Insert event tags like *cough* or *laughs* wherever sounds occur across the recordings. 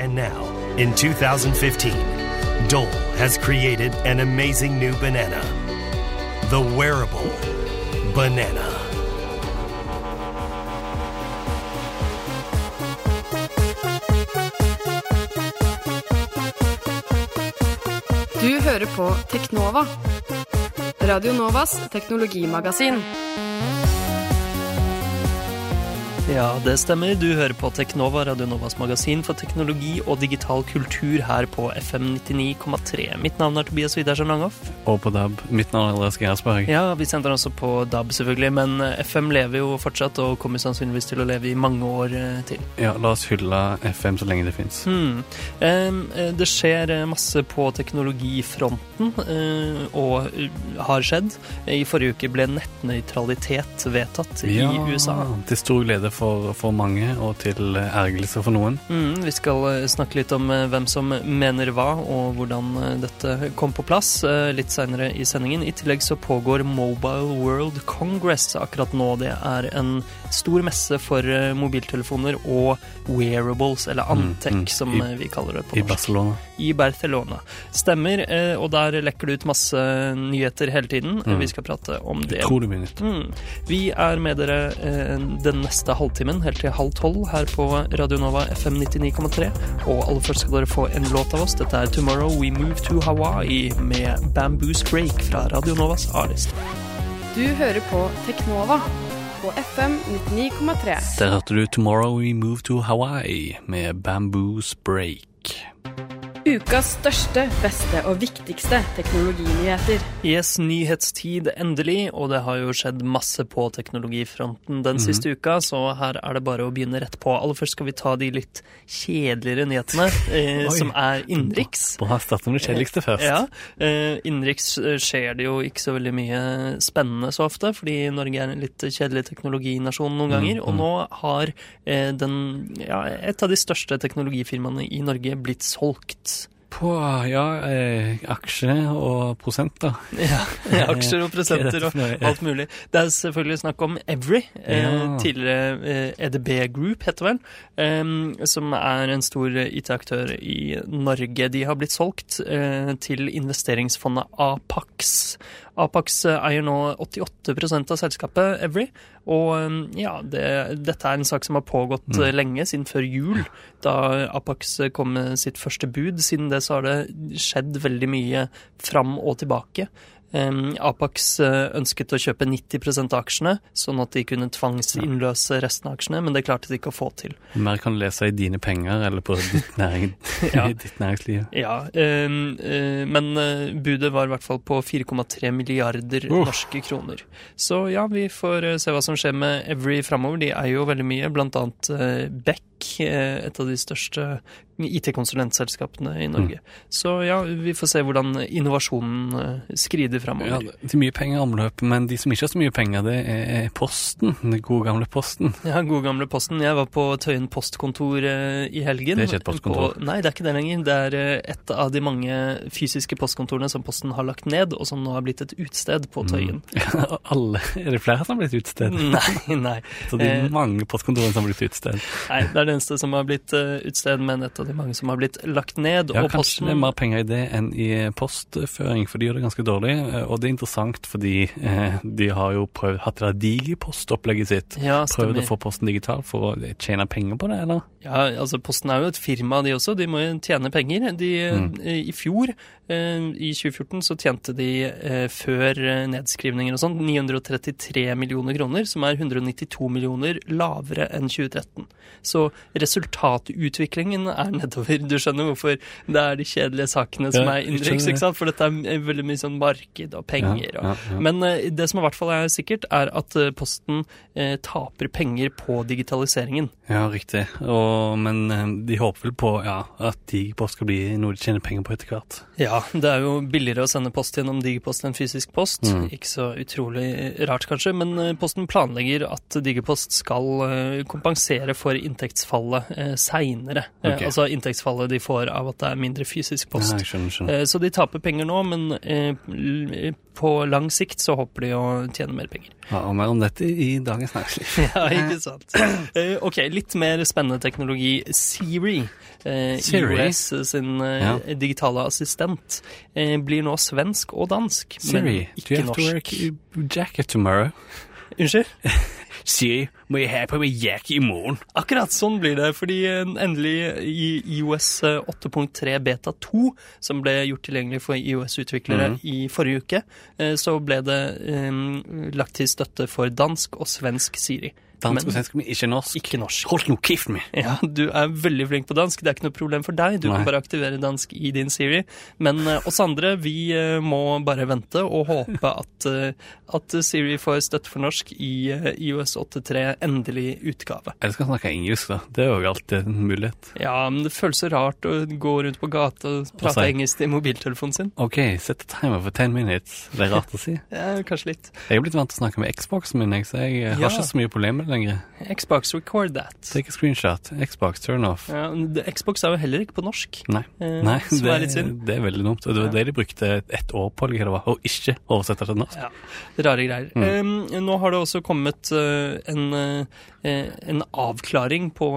And now, in 2015, Dole has created an amazing new banana the wearable banana. Du hører på Teknova. Radio Novas teknologimagasin. Ja, det stemmer. Du hører på Teknova, Radio Novas magasin for teknologi og digital kultur her på FM 99,3. Mitt navn er Tobias Widersen Langhoff. Og på DAB. Mitt navn er Andreas Gersberg. Ja, vi sender også på DAB, selvfølgelig, men FM lever jo fortsatt og kommer sannsynligvis til å leve i mange år eh, til. Ja, la oss hylle FM så lenge det fins. Hmm. Eh, Det skjer eh, masse på teknologifronten, eh, og eh, har skjedd. I forrige uke ble nettnøytralitet vedtatt i USA. Til stor glede for, for mange, og til ergrelse for noen. Mm, vi skal eh, snakke litt om eh, hvem som mener hva, og hvordan eh, dette kom på plass litt seinere i sendingen. I tillegg så pågår Mobile World Congress akkurat nå. Det er en stor messe for mobiltelefoner og wearables, eller Mm, Antec, mm. som I- vi kaller det på I norsk. Barcelona. I Barcelona. Stemmer, og der lekker det ut masse nyheter hele tiden. Mm. Vi skal prate om det. Utrolig mye nytt. Mm. Vi er med dere den neste halvtimen, helt til halv tolv, her på Radio Nova FM 99,3. Og aller først skal dere få en låt av oss. Dette er 'Tomorrow We Move to Hawaii' med Bamboos Break fra Radio Novas A-liste. Du hører på Teknova på FM 99,3. Der hørte du 'Tomorrow We Move to Hawaii' med Bamboos Break. Ukas største, beste og viktigste teknologinyheter. Yes, nyhetstid endelig, og det har jo skjedd masse på teknologifronten den siste uka, så her er det bare å begynne rett på. Aller først skal vi ta de litt kjedeligere nyhetene, *laughs* eh, som er innenriks. Må ha startet med det kjedeligste først. Ja, eh, Innenriks eh, skjer det jo ikke så veldig mye spennende så ofte, fordi Norge er en litt kjedelig teknologinasjon noen ganger. Og nå har eh, den, ja, et av de største teknologifirmaene i Norge blitt solgt. På ja, eh, aksjer og prosenter. Ja, *laughs* aksjer og prosenter er og alt mulig. Det er selvfølgelig snakk om Every, eh, tidligere eh, EDB Group, heter vel, eh, som er en stor IT-aktør i Norge. De har blitt solgt eh, til investeringsfondet Apax. Apax eh, eier nå 88% av selskapet Every, og eh, ja, det, dette er en sak som har pågått Mm. eh, lenge, siden før jul, da Apax kom med sitt første bud. Siden det så har det skjedd veldig mye fram og tilbake. Apax eh, ønsket å kjøpe 90% av aksjene, sånn at de kunne tvangsinnløse resten av aksjene, men det klarte de ikke å få til. Mer kan du lese i dine penger eller på ditt, *laughs* næring, Ja. *laughs* ditt næringsliv. Ja, eh, men eh, budet var i hvert fall på 4,3 milliarder Uff. norske kroner. Så ja, vi får se hva som skjer med Every framover. De eier jo veldig mye, blant annet Beck, et av de største IT-konsulentselskapene i Norge. Så ja, vi får se hvordan innovasjonen skrider skrider Ja, det er mye penger i omløp, men de som ikke har så mye penger, det er Posten. Den gode gamle Posten. Ja, gode gamle Posten. Jeg var på Tøyen postkontor eh, i helgen. Det er ikke et postkontor. På, nei, det er ikke det lenger. Det er eh, et av de mange fysiske postkontorene som Posten har lagt ned, og som nå har blitt et utsted på Tøyen. *laughs* Ja, alle, er det flere som har blitt utsted? *laughs* Nei, nei. Så det er Mm. Eh, mange postkontorer som har blitt utsted. nei. Det er det eneste som har blitt eh, utsted, men et av de mange som har blitt lagt ned. Ja, og kanskje Posten det er mer penger i det enn i postføring, for de gjør det ganske dårlig. eh, Og det er interessant fordi eh, de har jo prøvd, hatt det der digipostopplegget sitt. Ja, Prøvd å få Posten digital for å tjene penger på det, eller? Ja, altså Posten er jo et firma, de også. De må jo tjene penger. De, Mm. eh, I fjor, eh, i 2014, så tjente de eh, før eh, nedskrivninger og sånn 933 millioner kroner, som er 192 millioner lavere enn 2013. Så resultatutviklingen er nedover. Du skjønner hvorfor det er de kjedelige sakene som er innenriks, ikke sant? For dette er veldig mye sånn marked og penger. Og men eh, det som i hvert fall er sikkert, er at eh, Posten eh, taper penger på digitaliseringen. Ja, riktig. Og, men eh, de håper vel på ja, at digipost skal bli noe de tjener penger på etter hvert. Ja, det er jo billigere å sende post gjennom digipost enn fysisk post. Mm. Ikke så utrolig rart, kanskje, men Posten planlegger at digipost skal kompensere for inntektsfallet eh, seinere. Ok. Altså inntektsfallet de får av at det er mindre fysisk post. Ja, skjønner, skjønner. Eh, Så de taper penger nå, men eh, på lang sikt så håper de å tjene mer penger. Ja, mer om dette i Dagens Næringsliv. *laughs* Ja, ikke sant. Eh, ok, litt mer spennende teknologi. Siri, Siri? US sin Ja. digitale assistent, blir nå svensk og dansk, Siri, men do you have have to work jacket tomorrow? Unnskyld? *laughs* Siri, må jeg ha på meg jack i morgen? Akkurat sånn blir det, fordi eh, endelig i IOS 8.3 beta 2, som ble gjort tilgjengelig for IOS-utviklere mm. i forrige uke, eh, så ble det um, lagt til støtte for dansk og svensk Siri. Dansk Men og svensk, men ikke norsk. ikke norsk. Hold nå kiff me. Ja, du er veldig flink på dansk. Det er ikke noe problem for deg. Du Nei. kan bare aktivere dansk i din Siri. Men uh, oss andre, vi uh, må bare vente og håpe at, uh, at Siri får støtte for norsk i IOS 8.3 endelig utgave. Eller skal snakke engelsk, da. Det er jo alltid en mulighet. Ja, men det føles så rart å gå rundt på gata og prate Også, engelsk i mobiltelefonen sin. OK, sett timer for 10 minutes. Det er rart å si. *laughs* Ja, kanskje litt. Jeg er blitt vant til å snakke med Xboxen min, så jeg eh, har Ja. ikke så mye problemer lenger. Xbox record that. Take a screenshot. Xbox, turn off. Ja, Xbox er jo heller ikke på norsk. Nei, Eh, Nei det, er det er veldig dumt. Det var det de brukte et år på, eller hva det var, å ikke oversette til norsk. Ja, rare greier. Mm. Um, nå har det også kommet uh, en, uh, en avklaring på,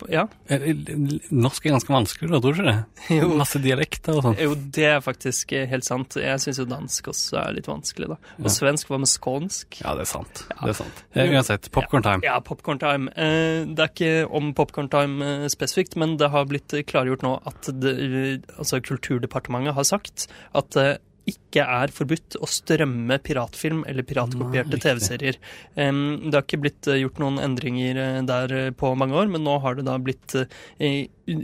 på Ja, Norsk er ganske vanskelig, da, tror du ikke det? *laughs* Jo. Masse dialekter og sånn. jo, det er faktisk helt sant. Jeg syns jo dansk også er litt vanskelig, da. Og Ja. svensk, hva med skånsk? Ja, det er sant. Det er sant. Uansett, popcorn time. Ja, Popcorn Time. Eh, det er ikke om Popcorn Time eh, spesifikt, men det har blitt klargjort nå at det, eh, altså Kulturdepartementet har sagt at det ikke er forbudt å strømme piratfilm eller piratkopierte. TV-serier. Det har ikke blitt gjort noen endringer der på mange år, men nå har det da blitt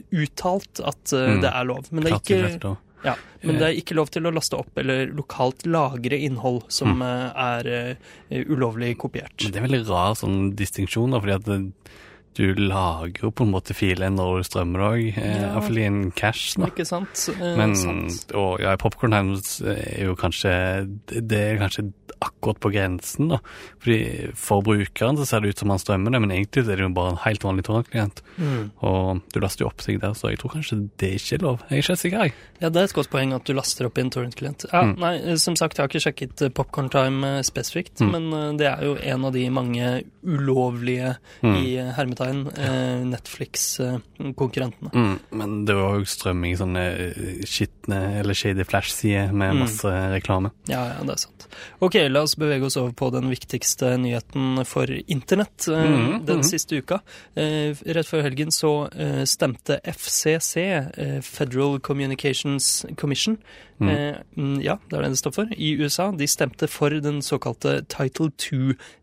uttalt at Mm. det er lov. Men det er ikke. Ja, men det er ikke lov til å laste opp eller lokalt lagre innhold som mm. er eh, ulovlig kopiert. Men det er veldig rar sånn distinksjon, da, fordi at det, du lager jo på en måte filer når du strømmer òg, eh, Ja. iallfall i en cash. da. Ikke sant? Eh, Men sant. og, ja, Popcorn Times er jo kanskje Det er kanskje akkurat på grensen, da. Fordi For brukeren så ser det ut som han strømmer det, men egentlig er det jo bare en helt vanlig torrentklient. Mm. Og du laster jo opp seg der, så jeg tror kanskje det ikke er lov. Jeg er ikke helt sikker, jeg. Ja, det er et godt poeng at du laster opp i en torrent-klient. Ja, Mm. nei, eh, som sagt, jeg har ikke sjekket eh, Popcorn Time spesifikt, Mm. men det er jo en av de mange ulovlige, Mm. i eh, hermetegn, eh, Netflix-konkurrentene. Mm, men det var jo strømming sånne eh, skitne eller shady flash-sider med Mm. masse reklame. Ja, ja, det er sant. Ok, la oss bevege oss over på den viktigste nyheten for internett eh, Mhm, den mhm. siste uka. Eh, rett før helgen så stemte FCC, Federal Communications Commission, Mm. eh, mm, ja, det er det det står for, i USA. De stemte for den såkalte Title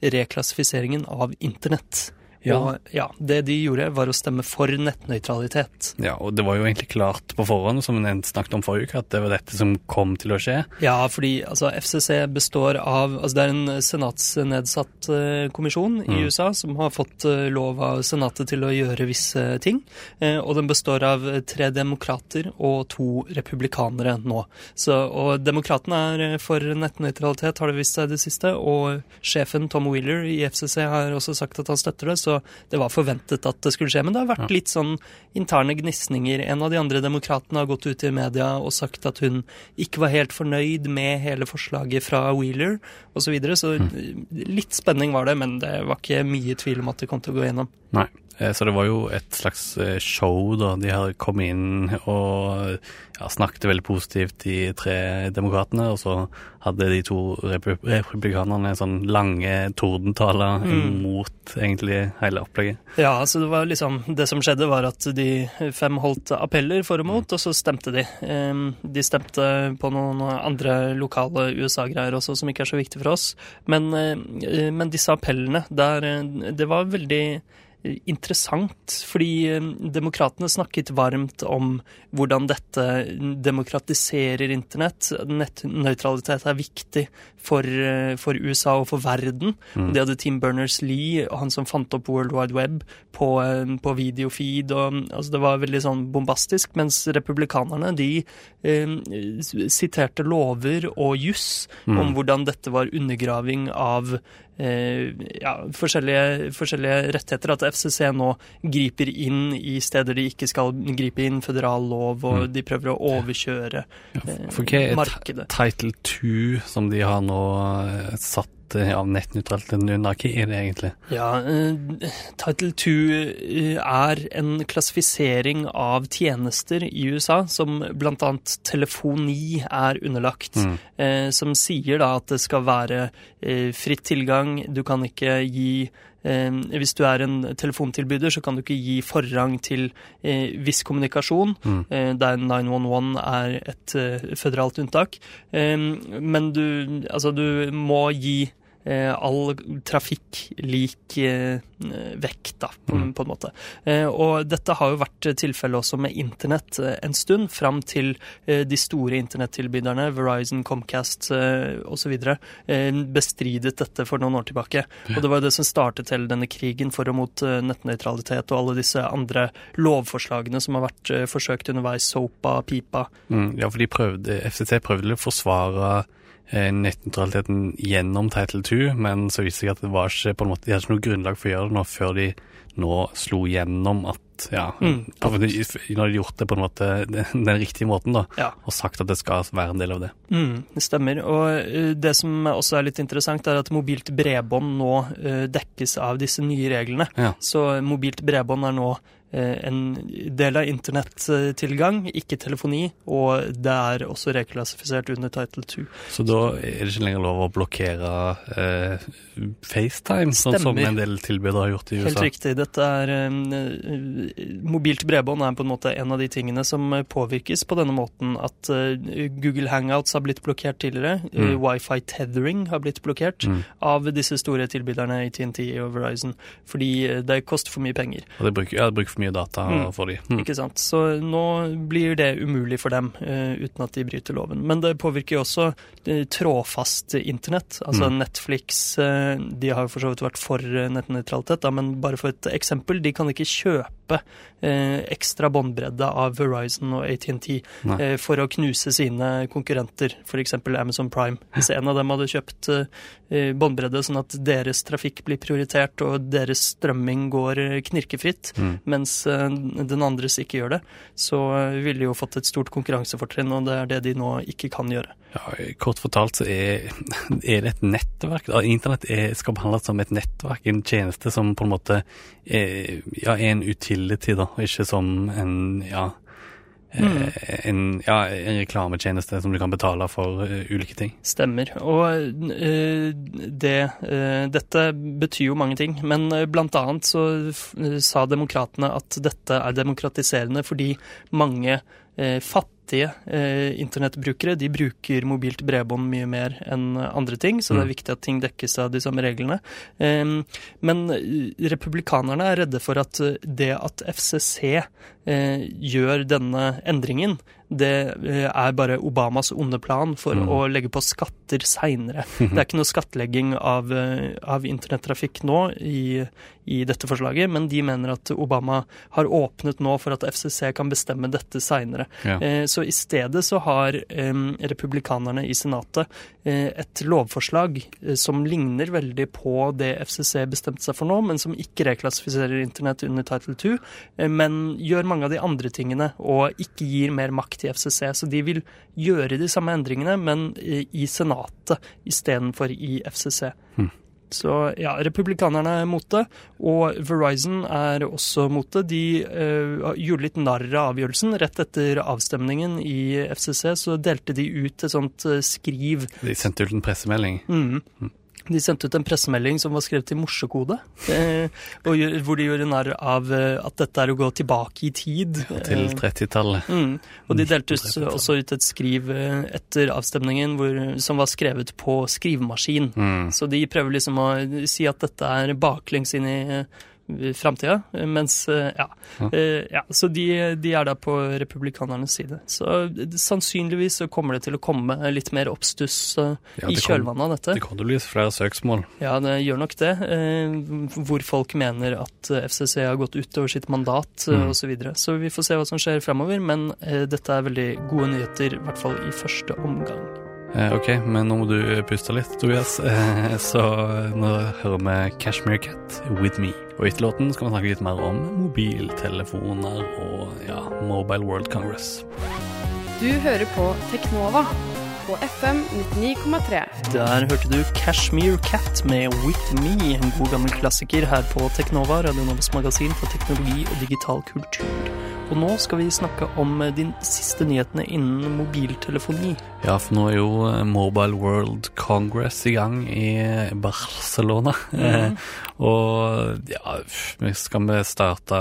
II-reklassifiseringen av internett. Ja. Og ja, det de gjorde var å stemme for nettnøytralitet. Ja, og det var jo egentlig klart på forhånd, som vi snakket om forrige uke, at det var dette som kom til å skje. Ja, fordi altså, FCC består av altså, Det er en senatsnedsatt eh, kommisjon i Mm. USA som har fått eh, lov av senatet til å gjøre visse ting. Eh, og den består av tre demokrater og to republikanere nå. Så, og demokratene er for nettnøytralitet, har det vist seg i det siste. Og sjefen Tom Wheeler i FCC har også sagt at han støtter det, så det var forventet at det skulle skje. Men det har vært litt sånn interne gnisninger. En av de andre demokratene har gått ut i media og sagt at hun ikke var helt fornøyd med hele forslaget fra Wheeler osv. Så, videre. så litt spenning var det, men det var ikke mye tvil om at det kom til å gå gjennom. Nei. Eh, Så det var jo et slags eh, show, da. De har kommet inn og ja, snakket veldig positivt, de tre demokratene. Og så hadde de to repu republikanerne sånn lange tordentaler Mm. mot egentlig hele opplegget. Ja, så det var liksom Det som skjedde, var at de fem holdt appeller for og mot, og så stemte de. De stemte på noen andre lokale USA-greier også, som ikke er så viktig for oss. Men, eh, men disse appellene, der Det var veldig interessant, fordi eh, demokratene snakket varmt om hvordan dette demokratiserer internett. Nettnøytralitet er viktig for, eh, for USA og for verden. Mm. Det hadde Tim Berners-Lee, han som fant opp World Wide Web, på, eh, på videofeed. Og, altså det var veldig sånn bombastisk, mens republikanerne de eh, siterte lover og juss Mm. om hvordan dette var undergraving av ja, forskjellige, forskjellige, rettigheter. At FCC nå griper inn i steder de ikke skal gripe inn, føderal lov, og mm. de prøver å overkjøre ja, for hva er markedet. Title 2 som de har nå satt av nettnøytralt. Hva er det egentlig? Ja, uh, Title 2 eh, er en klassifisering av tjenester i USA som bl.a. telefoni er underlagt. Mm. Uh, som sier da at det skal være uh, fritt tilgang, du kan ikke gi Eh, hvis du er en telefontilbyder, så kan du ikke gi forrang til eh, viss kommunikasjon, mm. eh, der 911 er et eh, føderalt unntak. men du, altså, du må gi Eh, all trafikk lik eh, vekt, da, på, mm. på, en måte. Eh, og dette har jo vært tilfellet også med internett en stund, fram til de store internettilbyderne, Verizon, Comcast osv., bestridet dette for noen år tilbake. Og det var jo det som startet hele denne krigen for og mot nettnøytralitet og alle disse andre lovforslagene som har vært forsøkt underveis, SOPA, PIPA. Mm, ja, for de prøvde, FCT prøvde å forsvare Eh, nettnøytraliteten gjennom Title 2, men så viste det seg at det var ikke på en måte, de hadde ikke noe grunnlag for å gjøre det nå før de nå slo gjennom at ja, mm. Når de har gjort det på en måte den, *laughs* den riktige måten, da, ja. og sagt at det skal være en del av det. Mm, det stemmer. Og uh, det som også er litt interessant, er at mobilt bredbånd nå uh, dekkes av disse nye reglene. Ja. Så mobilt bredbånd er nå Eh, en del av internettilgang, ikke telefoni, og det er også reklassifisert under Title 2. Så da er det ikke lenger lov å blokkere eh, FaceTime, sånn som en del tilbydere har gjort i USA? Helt riktig. Dette er eh, Mobilt bredbånd er på en måte en av de tingene som påvirkes på denne måten at eh, Google Hangouts har blitt blokkert tidligere, mm. Wifi tethering har blitt blokkert mm. av disse store tilbyderne TNT og Verizon, fordi det koster for mye penger. Og det bruker, ja, det bruker for mye data mm. for dem. Mm. Ikke sant. Så nå blir det umulig for dem uh, uten at de bryter loven. Men det påvirker jo også uh, trådfast internett. Altså mm. Netflix uh, de har jo for så vidt vært for nettnøytralitet, men bare for et eksempel. De kan ikke kjøpe ekstra båndbredde av Verizon og ATNT for å knuse sine konkurrenter, f.eks. Amazon Prime. Hvis en av dem hadde kjøpt båndbredde sånn at deres trafikk blir prioritert og deres strømming går knirkefritt, mm. mens eh, den andres ikke gjør det, så eh, ville de jo fått et stort konkurransefortrinn, og det er det de nå ikke kan gjøre. Ja, Kort fortalt så er, er det et nettverk. Internett er, skal behandles som et nettverk, en tjeneste som på en måte er, ja, er en utility, da, ikke som en ja, Mm. En, ja, en, reklametjeneste som du kan betale for uh, ulike ting. Stemmer. Og uh, det uh, Dette betyr jo mange ting. Men blant annet så sa demokratene at dette er demokratiserende fordi mange fattige fattige eh, internettbrukere de bruker mobilt bredbånd mye mer enn andre ting, så det er mm. viktig at ting dekkes av de samme reglene. Eh, men republikanerne er redde for at det at FCC eh, gjør denne endringen, det eh, er bare Obamas onde plan for mm. å legge på skatter seinere. *laughs* Det er ikke noe skattlegging av, eh, av internettrafikk nå i, i, dette forslaget, men de mener at Obama har åpnet nå for at FCC kan bestemme dette seinere. Ja. Eh, så i stedet så har republikanerne i Senatet et lovforslag som ligner veldig på det FCC bestemte seg for nå, men som ikke reklassifiserer internett under Title 2, men gjør mange av de andre tingene og ikke gir mer makt til FCC. Så de vil gjøre de samme endringene, men i Senatet istedenfor i FCC. Mm. Så ja, republikanerne er mot det, og Verizon er også mot det. De uh, gjorde litt narr av avgjørelsen. Rett etter avstemningen i FCC så delte de ut et sånt uh, skriv. De sendte ut en pressemelding? Mm. De sendte ut en pressemelding som var skrevet i morsekode, eh, hvor de gjorde narr av eh, at dette er å gå tilbake i tid. Ja, Til 30-tallet. Eh, mm. Og de delte også ut et skriv etter avstemningen hvor, som var skrevet på skrivemaskin. Mm. Så de prøver liksom å si at dette er baklengs inn i framtida. Mens eh, ja. ja. Eh, så de, de, er da på republikanernes side. Så sannsynligvis så kommer det til å komme litt mer oppstuss eh, ja, i kjølvannet av dette. Det kan jo bli flere søksmål. Ja, det gjør nok det. Hvor folk mener at FCC har gått utover sitt mandat mm. osv. Så, videre. så vi får se hva som skjer fremover, men dette er veldig gode nyheter, i hvert fall i første omgang. Eh, ok, men nå må du puste litt, Tobias. Eh, så nå hører vi Cashmere Cat with me. Og etter låten skal vi snakke litt mer om mobiltelefoner og ja, Mobile World Congress. Du hører på Teknova på FM 99,3. Der hørte du Cashmere Cat med With Me, en god gammel klassiker her på Teknova, Radionovas magasin for teknologi og digital kultur. Og nå skal vi snakke om de siste nyhetene innen mobiltelefoni. Ja, for nå er jo eh, Mobile World Congress i gang i Barcelona. Mm. *laughs* og ja, skal vi starte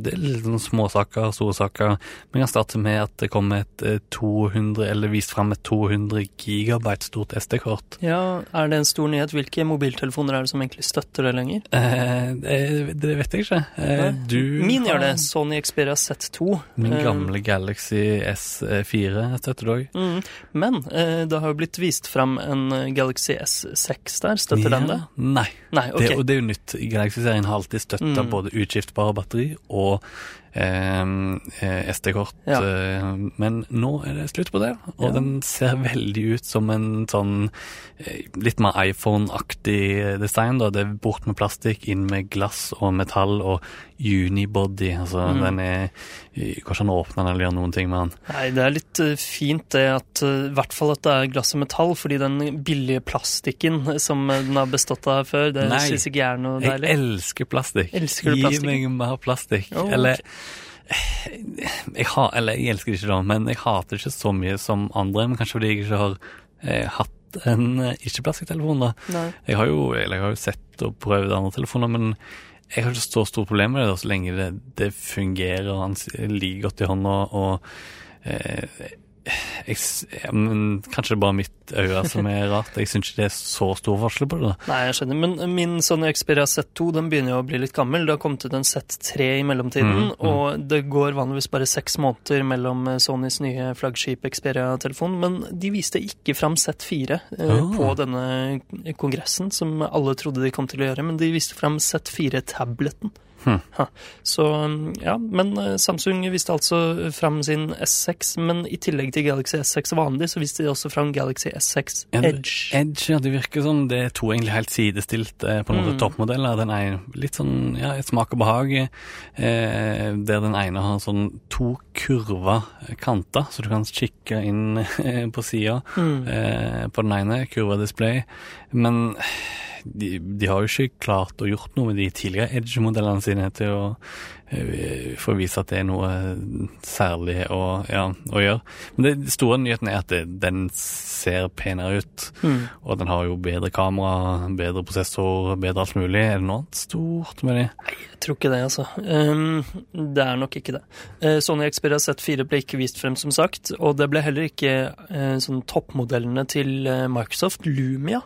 Det er litt sånn småsaker, store saker. Vi kan starte med at det kommer et 200, eh, eller vist fram et 200 gigabyte stort SD-kort. Ja, er det en stor nyhet? Hvilke mobiltelefoner er det som egentlig støtter det lenger? Eh, det, det, vet jeg ikke. Eh, du Min gjør det. Sony Xperia Z2. Min gamle Galaxy S4 støtter det òg. Mm. Men eh, det har jo blitt vist fram en eh, Galaxy S6 der. Støtter ja, den det? Nei. Nei okay. det, og det er jo nytt. Galaxy-serien har alltid støtta mm. både utskiftbare batteri og Ehm, eh, SD-kort. Ja. Eh, men nå er det slutt på det, og ja. den ser veldig ut som en sånn eh, litt mer iPhone-aktig design. da. Det er bort med plastikk, inn med glass og metall og unibody. Altså, mm. den er Går han åpner den eller gjør noen ting med den. Nei, det er litt fint det at I hvert fall at det er glass og metall, fordi den billige plastikken som den har bestått av før, det syns ikke jeg er noe deilig. Jeg elsker plastikk. Elsker du plastikk? Gi meg mer plastikk. Oh, eller jeg, har, eller jeg elsker det ikke, da, men jeg hater det ikke så mye som andre. Men kanskje fordi jeg ikke har eh, hatt en eh, ikke-plastikktelefon. da. Nei. Jeg har, jo, jeg har jo sett og prøvd andre telefoner, men jeg har ikke så stort problem med det da, så lenge det, det fungerer og han ligger godt i hånda. og eh, jeg, men Kanskje det er bare mitt øye som er rart. Jeg syns ikke det er så stor forskjell på det. da. Nei, jeg skjønner. Men min Sony Xperia Z2 den begynner jo å bli litt gammel. Det har kommet ut en Z3 i mellomtiden. Mm, mm. Og det går vanligvis bare seks måneder mellom Sonys nye flaggskip Xperia-telefon. Men de viste ikke fram Z4 eh, oh. på denne kongressen, som alle trodde de kom til å gjøre. Men de viste fram Z4-tabletten. Hmm. Så ja, men eh, Samsung viste altså fram sin S6, men i tillegg til Galaxy S6 vanlig, så viste de også fram Galaxy S6 Edge. Edge, ja, Det virker som det er to egentlig helt sidestilte på en måte mm. toppmodeller. Den er litt sånn ja, et smak og behag, eh, der den ene har sånn to kurva kanter, så du kan kikke inn eh, på sida mm. eh, på den ene, kurva display, men de, de, har jo ikke klart å gjort noe med de tidligere Edge-modellene sine til å uh, få vise at det er noe særlig å, ja, å gjøre. Men den store nyheten er at det, den ser penere ut. Mm. Og den har jo bedre kamera, bedre prosessor, bedre alt mulig. Er det noe annet stort med det? Jeg tror ikke det, altså. Um, det er nok ikke det. Uh, Sony Xperia Z4 ble ikke vist frem, som sagt. Og det ble heller ikke uh, sånn toppmodellene til Microsoft, Lumia.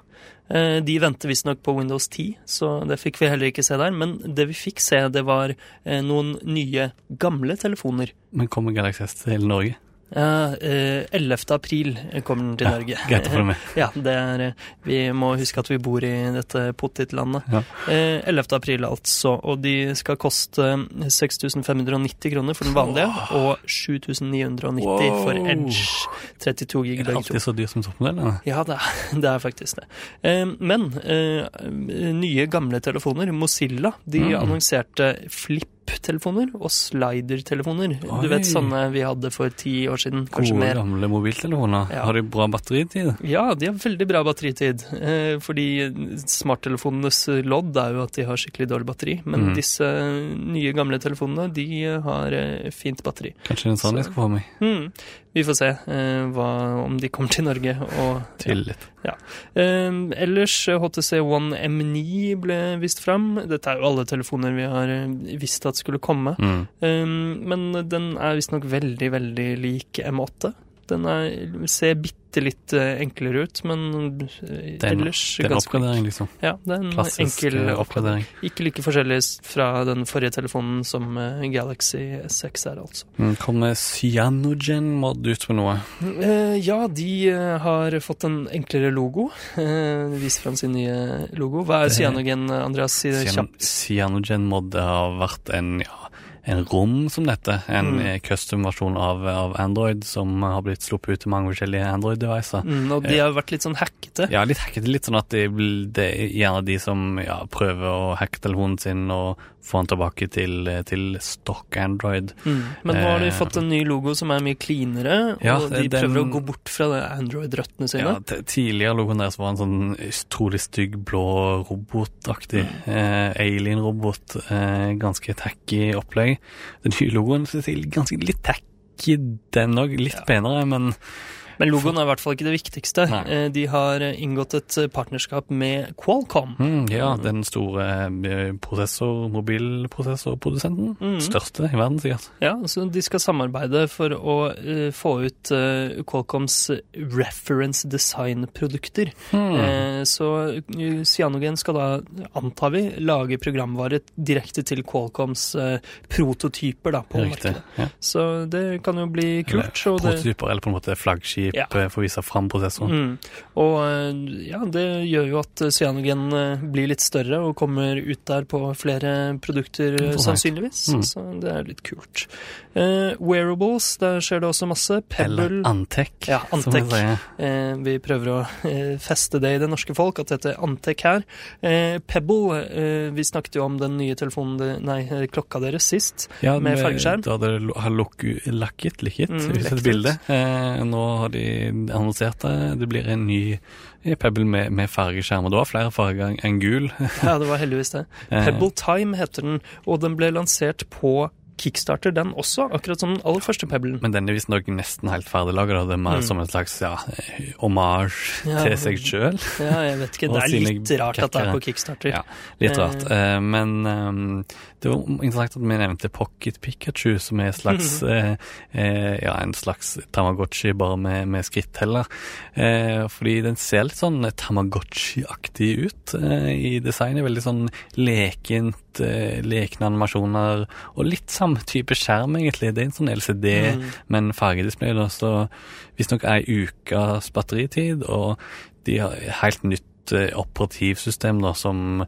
Eh, de venter visstnok på Windows 10, så det fikk vi heller ikke se der. Men det vi fikk se, det var eh, noen nye, gamle telefoner. Men kommer Galaxy S til Norge? Ja, 11. Eh, april kommer den til ja, Norge. Greit å få med. *laughs* Ja, det er, vi må huske at vi bor i dette pottitlandet. Ja. 11. april altså, og de skal koste 6590 kroner for den vanlige, wow. og 7990 wow. for Edge 32 gig. Er det alltid så dyrt som toppmodell? Ja, det er, *laughs* det er, faktisk det. Men nye, gamle telefoner, Mozilla, de mm. annonserte Flip telefoner og slider-telefoner. Du vet sånne vi hadde for ti år siden, kanskje Gode, mer. gamle mobiltelefoner. Ja. Har de bra batteritid? Ja, de har veldig bra batteritid. Eh, fordi smarttelefonenes lodd er jo at de har skikkelig dårlig batteri. Men mm. disse nye, gamle telefonene, de har eh, fint batteri. Kanskje en sånn jeg skal få meg. Mm. Vi får se eh, hva, om de kommer til Norge. Og, litt. Ja. Eh, ellers, HTC One M9 ble vist fram. Dette er jo alle telefoner vi har eh, visst at skulle komme. Mm. Eh, men den er visstnok veldig, veldig lik M8. Den er, ser bitte litt eh, enklere ut, men ellers den, ellers Det er en oppgradering, liksom? Ja, det er en Klassisk enkel eh, oppgradering. Ikke like forskjellig fra den forrige telefonen som Galaxy S6 er, altså. Kom kommer Cyanogen-mod ut med noe? Ja, de har fått en enklere logo. De Viser fram sin nye logo. Hva er Cyanogen, Andreas? Si det kjapt. Cyanogen-mod har vært en ja, en rom som dette, en Mm. eh, custom-versjon av, av Android som har blitt sluppet ut til mange forskjellige Android-devicer. Mm, og de har jo vært litt sånn hackete. Ja, litt hackete. Litt sånn at det, det er gjerne de som ja, prøver å hacke telefonen sin og få den tilbake til, til stock Android. Mm. Men nå har de Eh, fått en ny logo som er mye cleanere, Ja, og de den- prøver å gå bort fra Android-røttene sine. Ja, tidligere logoen deres var en sånn utrolig stygg blå robotaktig eh, alien-robot. Eh, ganske tacky opplegg. Den nye logoen synes jeg ganske litt tacky, den òg. Litt penere, men Men logoen er i hvert fall ikke det viktigste. Nei. Eh, De har eh, inngått et eh, partnerskap med Qualcomm. mm, ja, den store prosessor, mobilprosessorprodusenten. Mm. Største i verden, sikkert. Ja, så De skal samarbeide for å få ut Qualcomms reference design-produkter. Mm. Så Cyanogen skal da, antar vi, lage programvare direkte til Qualcoms eh, prototyper da, på Riktig. markedet. Ja. Så det kan jo bli kult. Eller prototyper, det- eller på en måte flaggskip Ja. eh, for å vise fram prosessoren. Mm. Og eh, ja, det gjør jo at Cyanogen eh, blir litt større og kommer ut der på flere produkter, sannsynligvis. Mm. Så det er litt kult. Uh, wearables, der skjer det også masse. Eller Pebble. Antec, Ja, som vi sier. Uh, vi prøver å uh, feste det i det norske folk, at dette er Antec her. Pebble, vi snakket jo om den nye telefonen, nei, klokka deres sist. Ja, med med fargeskjerm. Da dere det har lukket, lakket, likket, Mm, vist et bilde. Nå har de annonsert det. Det blir en ny eh, Pebble med, med fargeskjerm. Og det var flere farger enn- gul. *laughs* Ja, det var heldigvis det. Eh, Pebble Time heter den, og den ble lansert på Kickstarter, den også, akkurat som den aller første Pebblen. Men den er visstnok nesten helt ferdiglaga. Det er mer Mm. som en slags ja, eh, hommage Ja. til seg sjøl. Ja, jeg vet ikke. *laughs* Det er litt rart at det er på Kickstarter. Ja, litt Eh. rart. Eh, men ehm, det var interessant at vi nevnte Pocket Pikachu, som er slags eh, eh, Ja, en slags Tamagotchi, bare med, med skritteller. Eh, fordi den ser litt sånn Tamagotchi-aktig ut eh, i designet. Veldig sånn lekent, eh, lekne animasjoner, og litt samme type skjerm, egentlig. Det er en sånn LCD, Mm. men fargedisplay, da, så visstnok ei ukes batteritid, og de har helt nytt eh, operativsystem da, som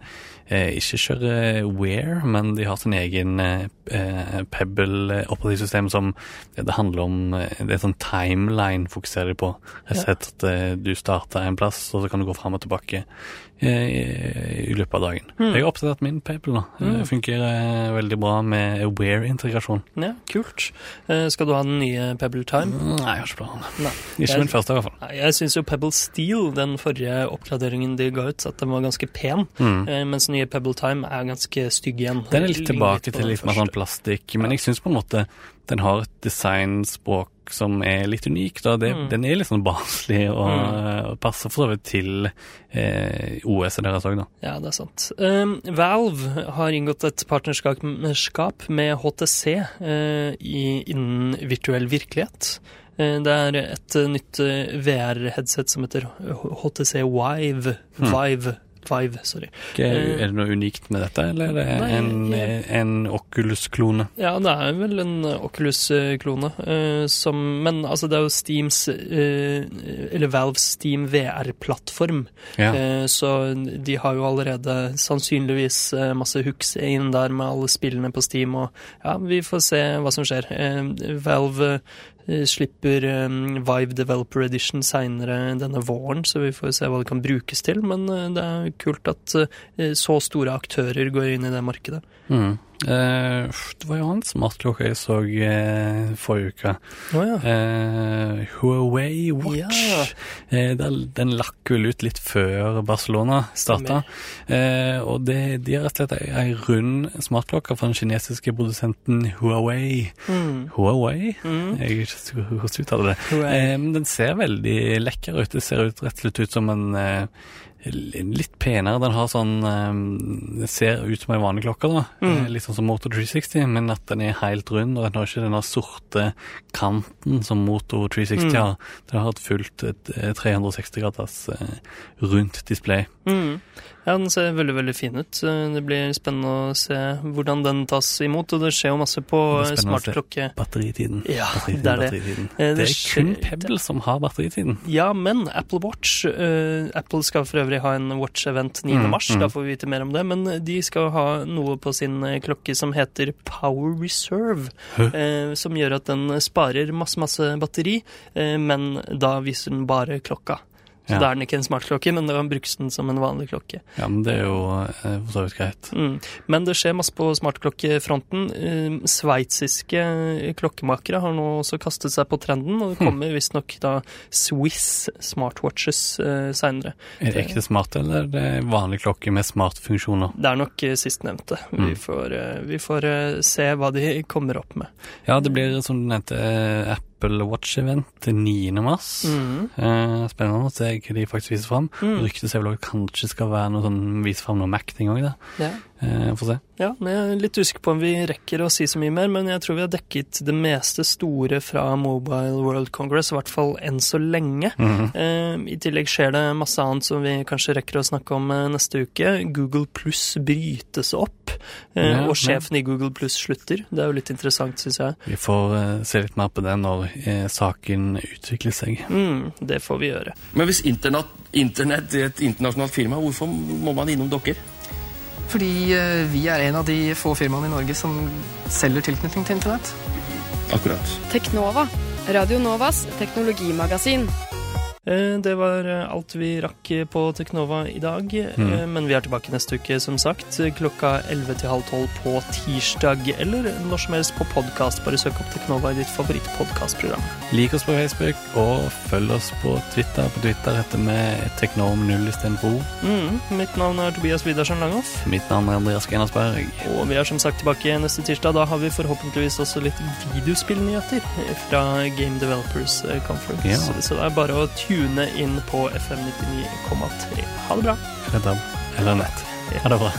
ikke kjører Wear, men de har sin egen eh, eh, Pebble-operativsystem som det, handler om eh, Det er sånn timeline fokuserer de på. Jeg har sett at eh, du starter en plass, og så kan du gå fram og tilbake eh, i, i løpet av dagen. Mm. Jeg har oppdatert min Pebble nå. Mm. Det fungerer eh, veldig bra med Wear-integrasjon. Ja, kult. Eh, skal du ha den nye Pebble Time? Nei, jeg har ikke planer. Ikke min første, i hvert fall. Jeg syns jo Pebble Steel, den forrige oppgraderingen de ga ut, at den var ganske pen. Mm. Eh, mens nye Pebble Time er ganske stygg igjen. Den er litt tilbake litt til litt mer sånn plastikk, men jeg syns på en måte den har et designspråk som er litt unikt. Det, Mm. Den er litt sånn barnslig og, Mm. og passer for så vidt til eh, OS-et deres òg, da. Ja, det er sant. Um, Valve har inngått et partnerskap med HTC uh, i, innen virtuell virkelighet. Eh, det er et eh, nytt eh, VR-headset som heter HTC Vive. Hmm. Vive. Vive, sorry. Ikke- Eh, Er det noe unikt med dette, eller er det Nei, en, ja. en Oculus-klone? Ja, det er vel en Oculus-klone, eh, Men altså, det er jo Steams eh, Eller Valves Steam VR-plattform. Ja. Eh, Så de har jo allerede sannsynligvis eh, masse hooks inn der med alle spillene på Steam, og ja, vi får se hva som skjer. Eh, Valve eh, slipper eh, Vive Developer Edition seinere denne våren, så vi får se hva det kan brukes til. Men eh, det er kult at eh, så store aktører går inn i det markedet. Mm. Eh, det var jo en smartklokke jeg så eh, forrige uke. Oh, ja. Eh, Huawei Watch. Ja. Den, lakk vel ut litt før Barcelona starta. Og det, de har rett og slett ei, rund smartklokke fra den kinesiske produsenten Huawei. Mm. Huawei? Mm. Jeg er ikke hvordan du uttaler det. Huawei. Den ser veldig lekker ut. Det ser ut, rett og slett ut som en Litt penere. Den har sånn um, ser ut som ei vanlig klokke, da. Mm. Eh, Litt sånn som Moto 360, men at den er helt rund, og den har ikke den sorte kanten som Moto 360 Mm. har. Den har et fullt eh, 360 graders uh, rundt display. Mm. Ja, den ser veldig veldig fin ut. Eh, Det blir spennende å se hvordan den tas imot. Og det skjer jo masse på smartklokke. Batteritiden. Ja, batteritiden, det er det. batteritiden. Eh, Det det er kun Pebble som har batteritiden. Ja, men Apple Watch eh, Apple skal for øvrig ha en Watch-event 9. Mm, mars. mm. Da får vi vite mer om det. Men de skal ha noe på sin eh, klokke som heter Power Reserve. Eh, som gjør at den sparer masse, masse batteri, eh, men da viser den bare klokka. Så Ja. da er den ikke en smartklokke, men da brukes den som en vanlig klokke. Ja, men det er jo eh, for så vidt greit. Mm. Men det skjer masse på smartklokkefronten. Eh, Sveitsiske klokkemakere har nå også kastet seg på trenden, og det Hm. kommer visstnok da Swiss smartwatches uh, seinere. Er det ekte smart, eller er det vanlig klokke med smartfunksjoner? Det er nok sistnevnte. Mm. Vi Mm. får, eh, vi får eh, se hva de kommer opp med. Ja, det blir som du nevnte, eh, Apple Watch-event til 9. mars. Mm. Eh, spennende å se hva de faktisk viser fram. Mm. Ryktet sier vel også kanskje skal være noe sånn vise fram noe Mac-ting òg, da. Ja. Eh, Få se. Ja, men jeg er litt usikker på om vi rekker å si så mye mer, men jeg tror vi har dekket det meste store fra Mobile World Congress, i hvert fall enn så lenge. Mhm. Eh, I tillegg skjer det masse annet som vi kanskje rekker å snakke om eh, neste uke. Google Pluss brytes opp, eh, Ja, og sjefen i Google Pluss slutter. Det er jo litt interessant, syns jeg. Vi får eh, se litt mer på det når eh, saken utvikler seg. Mm, det får vi gjøre. Men hvis internett, internett er et internasjonalt firma, hvorfor må man innom dere? Fordi eh, vi er en av de få firmaene i Norge som selger tilknytning til internett. Akkurat. Teknova, Radio Novas teknologimagasin. Eh, Det var eh, alt vi rakk på Teknova i dag, Mm. eh, men vi er tilbake neste uke, som sagt, klokka 11 til halv 12 på tirsdag, eller når som helst på podkast. Bare søk opp Teknova i ditt favorittpodkastprogram. Lik oss på Facebook, og følg oss på Twitter. På Twitter heter vi Teknom0 istedenfor O. Mm, mitt navn er Tobias Widersen Langhoff, Mitt navn er Andreas Genersberg. og vi er som sagt tilbake neste tirsdag. Da har vi forhåpentligvis også litt videospillnyheter fra Game Developers eh, Conference. Ja. Så det er bare å tune inn på FM 99,3. Ha det bra. Eller nett. Ha det bra.